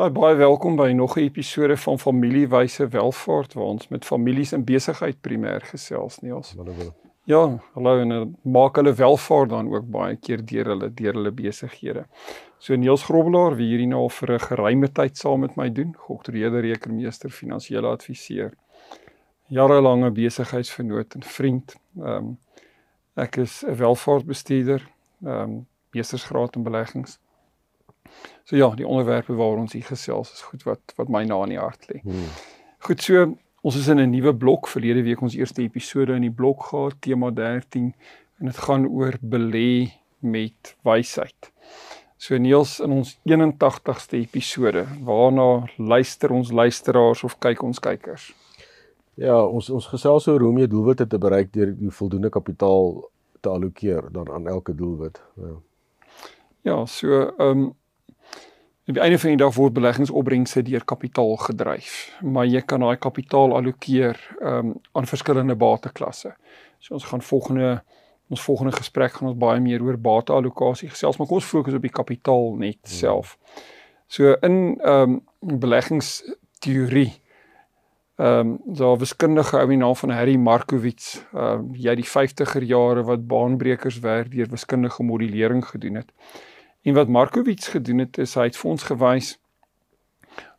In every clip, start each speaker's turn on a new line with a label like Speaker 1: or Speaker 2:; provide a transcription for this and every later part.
Speaker 1: Baie baie welkom by nog 'n episode van Familiewyse Welvaart waar ons met families in besigheid primêr gesels, Niels. Ja, hallo en uh, maak hulle welvaart dan ook baie keer deur hulle deur hulle besighede. So Niels Grobbelaar wie hierdie nou vir 'n geruime tyd saam met my doen, geoktroeëerde rekenmeester, finansiële adviseur. Jarelange besigheidsvernoot en vriend. Ehm um, ek is 'n welvaartbestuurder, ehm um, meestersgraad in beleggings. So ja, die onderwerpe waaroor ons hier gesels is goed wat wat my na in die hart lê. Hmm. Goed so, ons is in 'n nuwe blok. Verlede week ons eerste episode in die blok gehad, tema 13 en dit gaan oor belê met wysheid. So Niels in ons 81ste episode, waarna luister ons luisteraars of kyk ons kykers?
Speaker 2: Ja, ons ons gesels oor hoe om jou doelwitte te bereik deur die voldoende kapitaal te allokeer dan aan elke doelwit. Ja.
Speaker 1: Ja, so ehm um, Op die einde van die dag word beleggingsopbrengste deur kapitaal gedryf, maar jy kan daai kapitaal allokeer um, aan verskillende bateklasse. So ons gaan volgende ons volgende gesprek gaan ons baie meer oor bateallokasie gesels, maar kom ons fokus op die kapitaal net hmm. self. So in ehm um, beleggingsteorie ehm um, daar wiskundige ou in naam van Harry Markowitz, ehm um, jy die 50er jare wat baanbrekers werk deur wiskundige modellering gedoen het. En wat Markowitz gedoen het is hy het vir ons gewys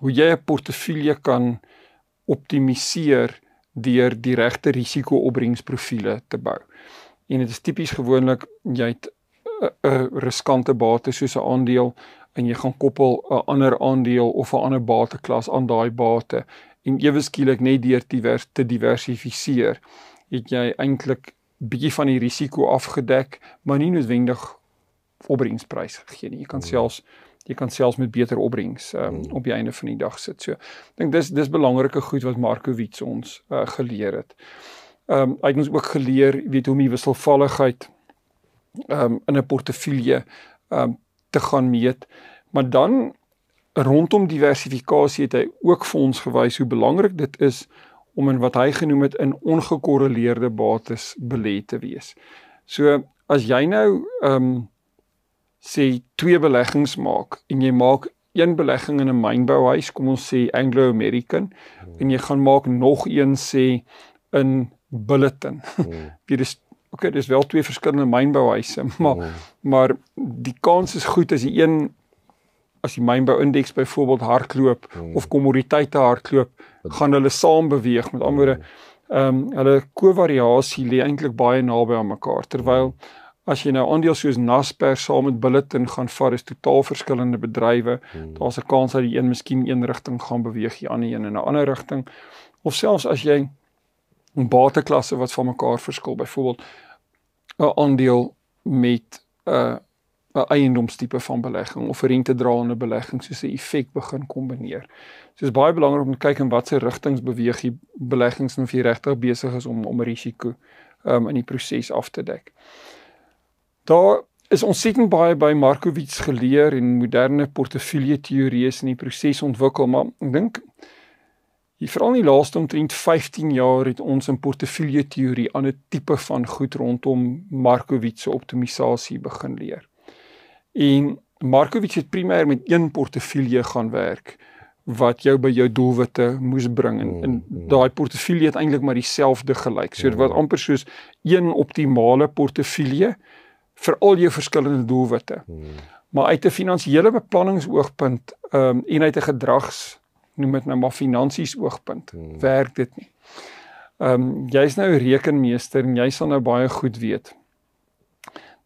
Speaker 1: hoe jy 'n portefeulje kan optimaliseer deur die regte risiko-opbrengsprofiele te bou. En dit is tipies gewoonlik jy het 'n riskante bate soos 'n aandeel en jy gaan koppel 'n ander aandeel of 'n ander bateklas aan daai bate en ewe skielik net deur divers te diversifiseer het jy eintlik bietjie van die risiko afgedek maar nie noodwendig opbrengsprys gegee nie. Jy kan mm. selfs jy kan selfs met beter opbrengs um, op die einde van die dag sit. So ek dink dis dis belangrike goed wat Markowitz ons uh, geleer het. Ehm um, hy het ons ook geleer weet hoe om die wisselvalligheid ehm um, in 'n portefeulje ehm um, te gaan meet. Maar dan rondom diversifikasie het hy ook vir ons gewys hoe belangrik dit is om in wat hy genoem het in ongekorreleerde bates belê te wees. So as jy nou ehm um, sê twee beleggings maak en jy maak een belegging in 'n mynbouhuis, kom ons sê Anglo American hmm. en jy gaan maak nog een sê in Bulletin. Hmm. Dit is okay, dis wel twee verskillende mynbouhuise, maar hmm. maar die kans is goed as die een as die mynbou indeks byvoorbeeld hardloop hmm. of kommoditeite hardloop, gaan hulle saam beweeg. Met ander woorde, hmm. ehm um, hulle kovariasie lê eintlik baie naby aan mekaar terwyl hmm As jy nou aandele soos Naspers saam met Bulletin gaan vat, is totaal verskillende bedrywe. Hmm. Daar's 'n kans dat die een miskien een rigting gaan beweeg, die ander een in 'n ander rigting. Of selfs as jy 'n bateklasse wat van mekaar verskil, byvoorbeeld 'n aandeel met 'n uh, 'n eiendomstipe van belegging of 'n rentedraende belegging soos 'n effek begin kombineer. So dis baie belangrik om te kyk in watter rigtings beweeg die beleggings en of jy regtig besig is om om risiko um, in die proses af te dek. Daar is ontsettend baie by Markowitz geleer en moderne portefeulje teorieë in die proses ontwikkel, maar ek dink hier veral in die laaste omtrent 15 jaar het ons in portefeulje teorie aan 'n tipe van goed rondom Markowitz se optimalisasie begin leer. En Markowitz het primêr met een portefeulje gaan werk wat jou by jou doelwitte moes bring en, en mm, mm. daai portefeulje het eintlik maar dieselfde gelyk. So dit was mm. amper soos een optimale portefeulje vir al jou verskillende doelwitte. Hmm. Maar uit 'n finansiële beplanningsoogpunt ehm um, en uit 'n gedrags noem dit nou maar finansies oogpunt hmm. werk dit nie. Ehm um, jy's nou 'n rekenmeester en jy sal nou baie goed weet.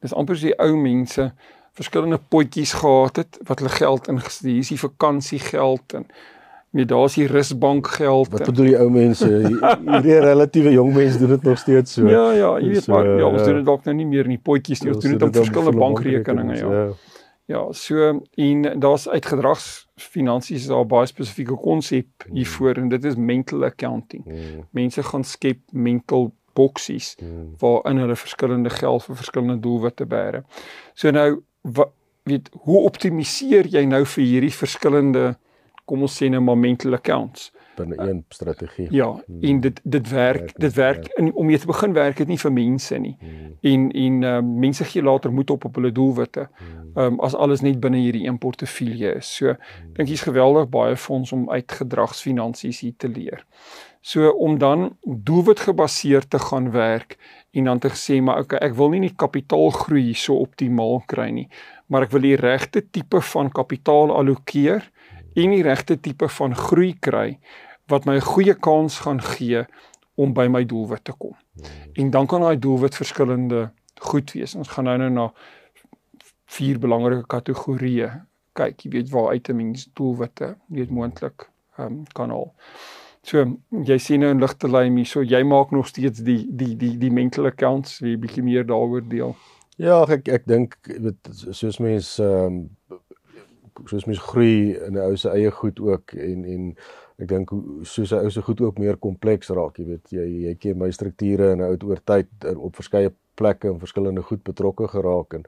Speaker 1: Dis amper so die ou mense verskillende potjies gehad het wat hulle geld ingesit. Hier is die vakansiegeld en Nee, daar's die rusbank geld.
Speaker 2: Wat bedoel die ou mense? Hierdie relatiewe jong mense doen dit nog steeds so.
Speaker 1: Ja, ja, jy weet maar, ja, ons ja. doen dit dalk nou nie meer in die potjies nie. Ons doen dit op verskillende bankrekeninge, ja. ja. Ja, so en daar's uit gedrags finansies is daar baie spesifieke konsep hiervoor en dit is mental accounting. Mm. Mense gaan skep mental boksies mm. waarin hulle verskillende geld vir verskillende doelwitte bære. So nou wat weet hoe optimaliseer jy nou vir hierdie verskillende kom ons sê nou maar mental accounts?
Speaker 2: binne een strategie.
Speaker 1: Ja, hmm. en dit dit werk, werk dit werk in om jy te begin werk dit nie vir mense nie. Hmm. En en uh, mense gee later moed op op hulle doelwitte. Hmm. Ehm um, as alles net binne hierdie een portefeulje is. So hmm. dink jy's geweldig baie fonds om uit gedragsfinansies hier te leer. So om dan doelwit gebaseerd te gaan werk en dan te sê maar okay, ek wil nie net kapitaalgroei so optimaal kry nie, maar ek wil die regte tipe van kapitaal allokeer en die regte tipe van groei kry wat my 'n goeie kans gaan gee om by my doelwit te kom. Hmm. En dan kan daai doelwit verskillende goed wees. Ons gaan nou nou na vier belangrike kategorieë kyk. Jy weet waar uit 'n mens doelwitte weet moontlik ehm um, kan al. So jy sien nou in ligte lyn hier, so jy maak nog steeds die die die die mental accounts, wie bietjie meer daaroor deel.
Speaker 2: Ja, ek ek dink soos mense ehm um, soos mens groei in 'n ou se eie goed ook en en ek dink soos 'n ou se goed ook meer kompleks raak, jy weet jy jy ken my strukture en ou oor tyd op verskeie plekke en verskillende goed betrokke geraak en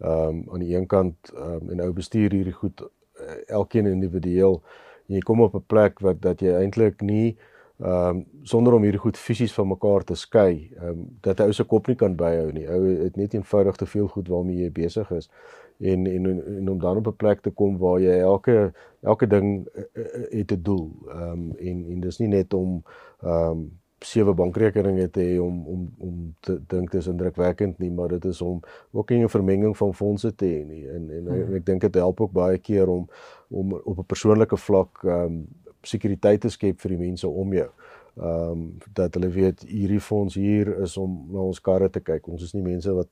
Speaker 2: ehm um, aan die een kant ehm um, en ou bestuur hierdie goed uh, elkeen individueel en jy kom op 'n plek wat dat jy eintlik nie ehm um, sonder om hierdie goed fisies van mekaar te skei, ehm um, dat 'n ou se kop nie kan byhou nie. Ou het net eenvoudig te veel goed waarmee jy besig is en en en om dan op 'n plek te kom waar jy elke elke ding uh, het 'n doel. Ehm um, en en dis nie net om ehm um, sewe bankrekeninge te hê om om om te dink dis indrukwekkend nie, maar dit is om ook 'n vermenging van fondse te hê nie. En en, en ek dink dit help ook baie keer om om op 'n persoonlike vlak ehm um, sekuriteit te skep vir die mense om jou. Ehm um, dat hulle weet hierdie fonds hier is om na ons karre te kyk. Ons is nie mense wat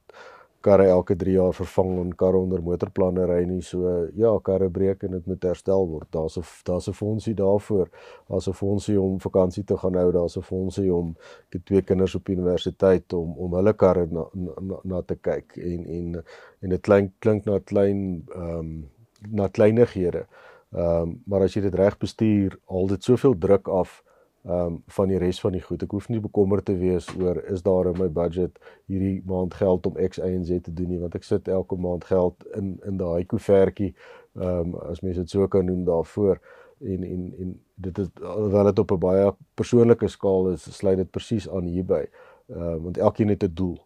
Speaker 2: karre elke 3 jaar vervang en karre onder motorplanne ry nie. So ja, karre breek en dit moet herstel word. Daar's 'n daar's 'n fondsie daarvoor. Daar's 'n fondsie om vakansie te gaan hou. Daar's 'n fondsie om ek het twee kinders op universiteit om om hulle karre na na, na te kyk en en en dit klink klink na klein ehm um, na kleinighede. Ehm um, maar as jy dit reg bestuur, al dit soveel druk af ehm um, van die res van die goed. Ek hoef nie bekommerd te wees oor is daar in my budget hierdie maand geld om X, Y en Z te doen nie, want ek sit elke maand geld in in daai koevertjie ehm um, as mens dit so kan noem daarvoor en en en dit is wel dit op 'n baie persoonlike skaal is, sluit dit presies aan hierby. Ehm uh, want elkeen het 'n doel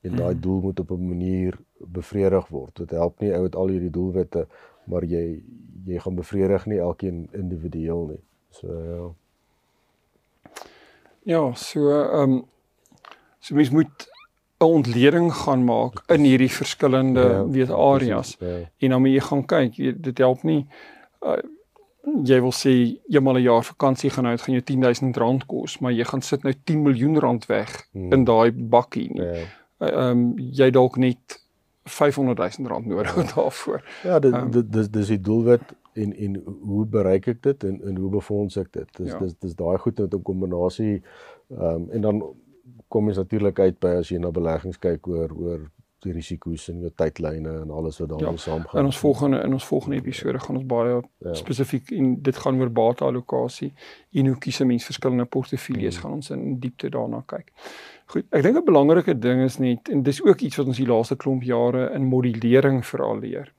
Speaker 2: en daai mm. doel moet op 'n manier bevredig word. Dit help nie ou met al hierdie doelwitte, maar jy jy gaan bevredig nie elkeen individueel nie. So ja.
Speaker 1: Ja, so ehm um, so mens moet 'n ontleding gaan maak in hierdie verskillende ja, weet areas. Ja. En dan moet jy gaan kyk, jy, dit help nie uh, jy wil sê eenmal 'n jaar vakansie gaan uit gaan jou 10000 rand kos, maar jy gaan sit nou 10 miljoen rand weg hmm. in daai bakkie nie. Ja. Ehm ja. um, jy dalk net 500 000 rand nodig ja. daarvoor.
Speaker 2: Ja, dit um, dit dis dis die doelwit en en hoe bereik ek dit en en hoe befonds ek dit? Dis ja. dis dis daai goed met 'n kombinasie ehm um, en dan kom jy natuurlik uit by as jy na beleggings kyk oor oor die risiko's en jou tydlyne en alles wat daarmee ja, saamgaan.
Speaker 1: In ons volgende in ons volgende episode gaan ons baie ja. spesifiek en dit gaan oor bate-allokasie en hoe kies 'n mens verskillende portefeuilles hmm. gaan ons in diepte daarna kyk. Goed, ek dink 'n belangrike ding is net en dis ook iets wat ons die laaste klomp jare in modellering veral leer.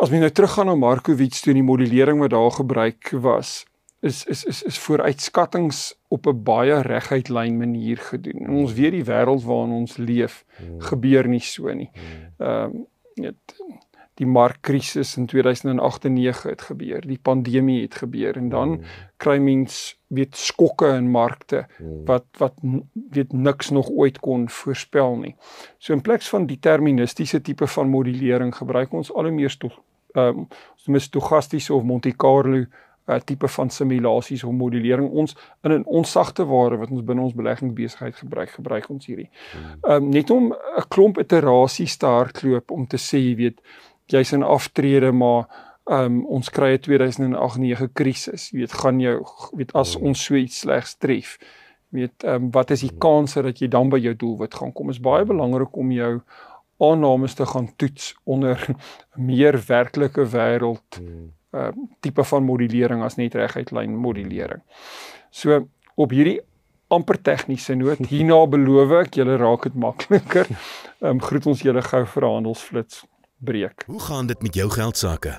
Speaker 1: As mens nou teruggaan na Markowitz toe die modellering wat daar gebruik was, is is is is vooruitskattings op 'n baie reguit lyn manier gedoen. En ons weet die wêreld waarin ons leef hmm. gebeur nie so nie. Hmm. Ehm um, net die markkrisis in 2008 en 9 het gebeur, die pandemie het gebeur en dan hmm. kry mens weet skokke in markte wat wat weet niks nog ooit kon voorspel nie. So in plaas van deterministiese tipe van modellering gebruik ons al hoe meer ehm um, noem stochastiese of Monte Carlo uh, tipe van simulasies of modellering ons in 'n onsagte ware wat ons binne ons beleggingsbesigheid gebruik gebruik ons hierdie. Ehm um, net om 'n klomp iterasies te hardloop om te sê jy weet jy's in aftrede maar ehm um, ons kry 'n 2008-9 krisis. Jy weet gaan jou weet as ons so iets slegs tref. Jy weet ehm um, wat is die kans dat jy dan by jou doelwit gaan kom? Is baie belangrik om jou aannames te gaan toets onder meer werklike wêreld hmm. uh tipe van modulering as net reguit lyn modulering. So op hierdie amper tegniese noot hierna beloof ek julle raak dit makliker. Ehm um, groet ons julle gou vir handelsflits breek.
Speaker 3: Hoe gaan dit met jou geld sake?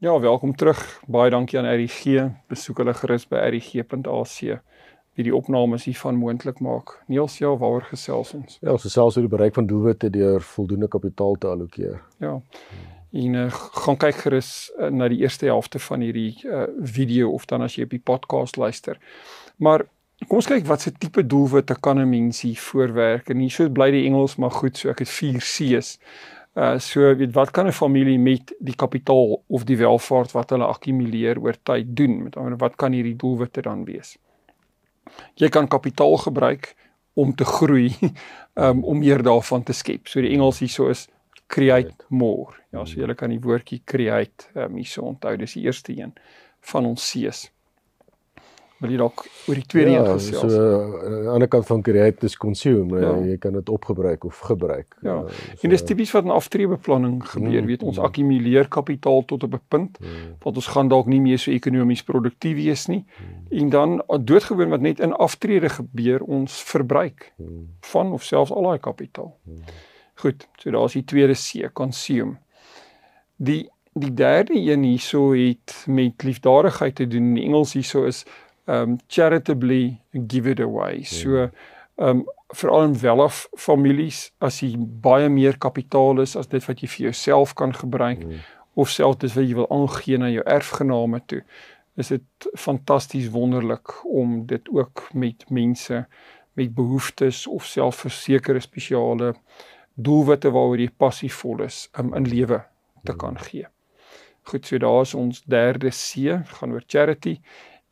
Speaker 1: Ja, welkom terug. Baie dankie aan RGG. Besoek hulle gerus by rgg.ac wie die opnames hiervan moontlik maak. Niels, ja, waaroor gesels ons?
Speaker 2: Ja, ons gesels oor die bereik van doelwitte deur voldoende kapitaal te allokeer.
Speaker 1: Ja. En uh, gaan kyk gerus uh, na die eerste helfte van hierdie uh, video of dan as jy op die podcast luister. Maar kom ons kyk wat se tipe doelwitte kan 'n mens hier voorwerk. En hier so bly die Engels maar goed, so ek het 4 C's. Uh so weet wat kan 'n familie met die kapitaal of die welvaart wat hulle akkumuleer oor tyd doen? Met ander wat kan hierdie doelwitte dan wees? Jy kan kapitaal gebruik om te groei, um, om meer daarvan te skep. So die Engels hierso is create more. Ja, so jy kan die woordjie create um, hierso onthou. Dis die eerste een van ons C's wil jy dalk oor die tweede ja, een gesels.
Speaker 2: So aan die ander kant van create is consume, ja. jy kan dit opgebruik of gebruik.
Speaker 1: Ja. ja so, en dis tipies wat in aftreebeplanning gebeur, mm, weet ons mm. akkumuleer kapitaal tot op 'n punt mm. wat ons gaan dalk nie meer so ekonomies produktief wees nie. Mm. En dan doodgewoon wat net in aftrede gebeur, ons verbruik mm. van of selfs al daai kapitaal. Mm. Goed, so daar's die tweede C, consume. Die die derde een hierso het met liefdadigheid te doen. In Engels hierso is um charitably give it away. So um veral in welaf families as jy baie meer kapitaal is as dit wat jy vir jouself kan gebruik mm. of selfs dit wat jy wil aangee na jou erfgename toe, is dit fantasties wonderlik om dit ook met mense met behoeftes of self versekerde spesiale doelwitte waaroor jy passievol is um, in lewe te kan mm. gee. Goed, so daar's ons derde C, gaan oor charity.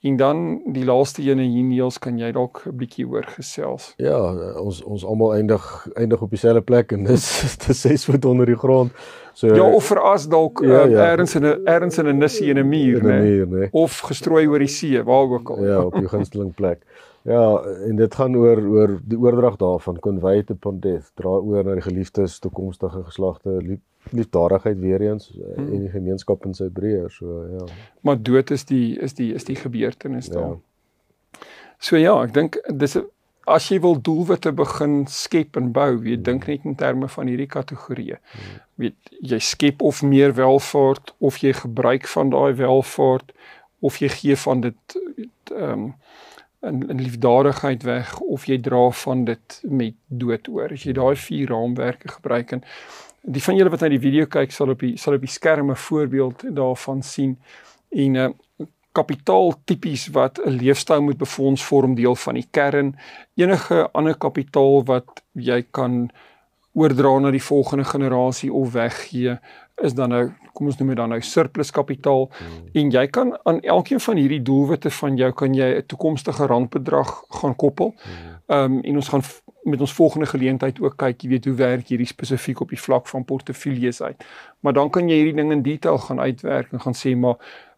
Speaker 1: En dan die laaste een hier Niels, kan jy dalk 'n bietjie hoor gesels?
Speaker 2: Ja, ons ons almal eindig eindig op dieselfde plek en dis te 6 voet onder die grond.
Speaker 1: So Ja, of veras dalk ja, uh, ja. ergens in 'n ergens in 'n nissie in 'n muur, né? Nee. Of gestrooi oor die see, waar ook al.
Speaker 2: Ja, op jou gunsteling plek. Ja, en dit gaan oor oor die oordrag daarvan convey to pondeath, dra oor na die geliefdes, toekomstige geslagte, lief, liefdadigheid weer eens eh, hmm. en die gemeenskap in sy breër, so ja.
Speaker 1: Maar dood is die is die is die gebeurtenis daar. Ja. So ja, ek dink dis as jy wil doelwitte begin skep en bou, jy hmm. dink net in terme van hierdie kategorieë. Hmm. Weet jy skep of meer welvaart of jy gebruik van daai welvaart of jy gee van dit ehm um, in in liefdadigheid weg of jy dra van dit met dood oor. As jy daai vier raamwerke gebruik en die van julle wat na die video kyk sal op die sal op die skerm 'n voorbeeld daarvan sien en uh, kapitaal tipies wat 'n leefstyl moet befonds vorm deel van die kern. Enige ander kapitaal wat jy kan oordra na die volgende generasie of weggee is dan nou kom ons noem dit dan nou surplus kapitaal hmm. en jy kan aan elkeen van hierdie doelwitte van jou kan jy 'n toekomstige randbedrag gaan koppel. Hmm. Ehm um, en ons gaan met ons volgende geleentheid ook kyk, jy weet hoe werk hierdie spesifiek op die vlak van portefeuilles uit. Maar dan kan jy hierdie ding in detail gaan uitwerk en gaan sê maar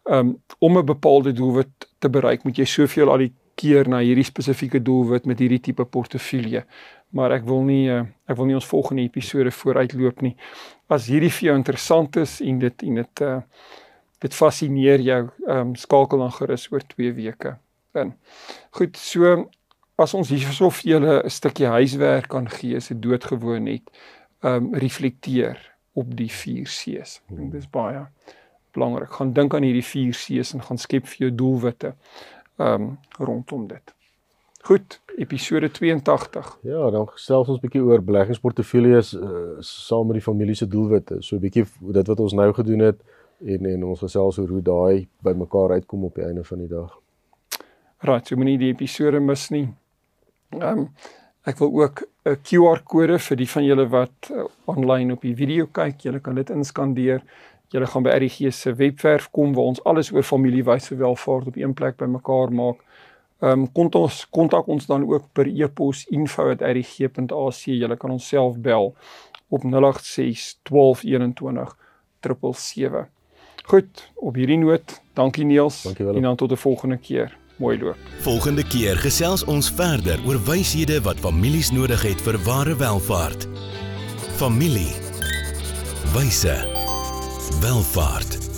Speaker 1: um, om 'n bepaalde doelwit te bereik, moet jy soveel al die keer na hierdie spesifieke doelwit met hierdie tipe portefeulje. Maar ek wil nie eh, ek wil nie ons volgende episode vooruitloop nie. As hierdie vir jou interessant is en dit en dit uh dit fascineer jou, ehm um, skakel dan gerus oor 2 weke in. Goed, so as ons hierso vir julle 'n stukkie huiswerk kan gee, is dit doodgewoon net ehm um, reflekteer op die 4 C's. Ek dink dis baie belangrik. Gaan dink aan hierdie 4 C's en gaan skep vir jou doelwitte ehm um, rondom dit. Goed, episode 82.
Speaker 2: Ja, dan gesels ons bietjie oor beleggingsportefeuilles uh, saam met die familie se doelwitte. So 'n bietjie dit wat ons nou gedoen het en en ons gesels oor hoe daai bymekaar uitkom op die einde van die dag.
Speaker 1: Right, so moenie die episode mis nie. Ehm um, Ek wil ook 'n QR-kode vir die van julle wat uh, op die video kyk. Julle kan dit inskandeer. Julle gaan by RGG se webwerf kom waar ons alles oor familiewyse welvaart op een plek bymekaar maak. Ehm um, kontak ons kontak ons dan ook per e-pos info@rg.ac. Julle kan ons self bel op 086 1221 777. Goed, op hierdie noot, dankie Niels
Speaker 2: dankie
Speaker 1: en dan tot 'n volgende keer. Mooi loop.
Speaker 3: Volgende keer gesels ons verder oor wyshede wat families nodig het vir ware welvaart. Familie. Wyse. Welvaart.